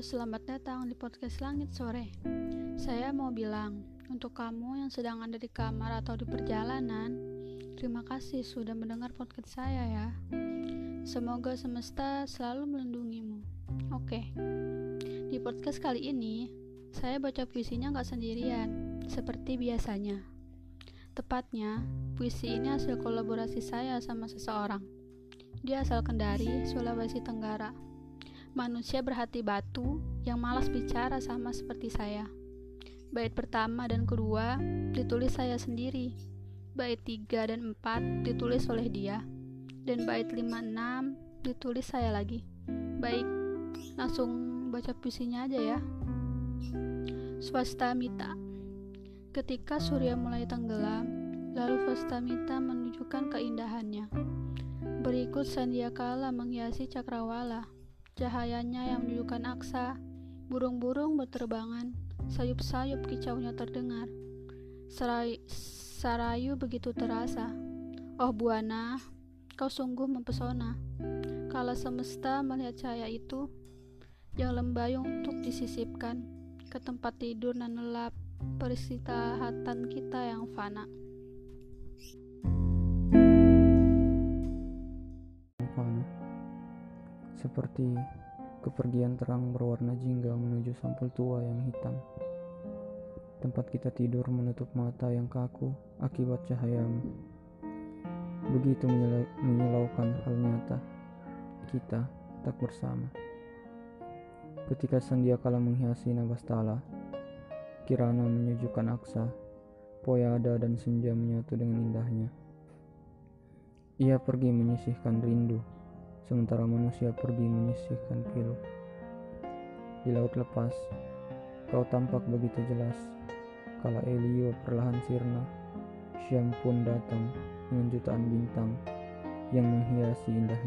selamat datang di podcast Langit Sore. Saya mau bilang, untuk kamu yang sedang ada di kamar atau di perjalanan, terima kasih sudah mendengar podcast saya ya. Semoga semesta selalu melindungimu. Oke, di podcast kali ini, saya baca puisinya nggak sendirian, seperti biasanya. Tepatnya, puisi ini hasil kolaborasi saya sama seseorang. Dia asal Kendari, Sulawesi Tenggara manusia berhati batu yang malas bicara sama seperti saya. Bait pertama dan kedua ditulis saya sendiri. Bait tiga dan empat ditulis oleh dia. Dan bait lima enam ditulis saya lagi. Baik, langsung baca puisinya aja ya. Swasta Mita Ketika surya mulai tenggelam, lalu Swastamita menunjukkan keindahannya. Berikut Sandiakala menghiasi cakrawala Cahayanya yang menunjukkan aksa, burung-burung berterbangan, sayup-sayup kicaunya terdengar. Serai, sarayu begitu terasa. Oh Buana, kau sungguh mempesona. Kala semesta melihat cahaya itu, yang lembayung untuk disisipkan ke tempat tidur dan lelap peristirahat kita yang fana. Seperti kepergian terang berwarna jingga menuju sampul tua yang hitam. Tempat kita tidur menutup mata yang kaku akibat cahayamu. Begitu menyilaukan hal nyata, kita tak bersama. Ketika sendia kala menghiasi Nabastala, Kirana menyejukkan aksa, Poyada dan senja menyatu dengan indahnya. Ia pergi menyisihkan rindu sementara manusia pergi menyisihkan pilu. Di laut lepas, kau tampak begitu jelas. Kala Elio perlahan sirna, Syam pun datang dengan jutaan bintang yang menghiasi indah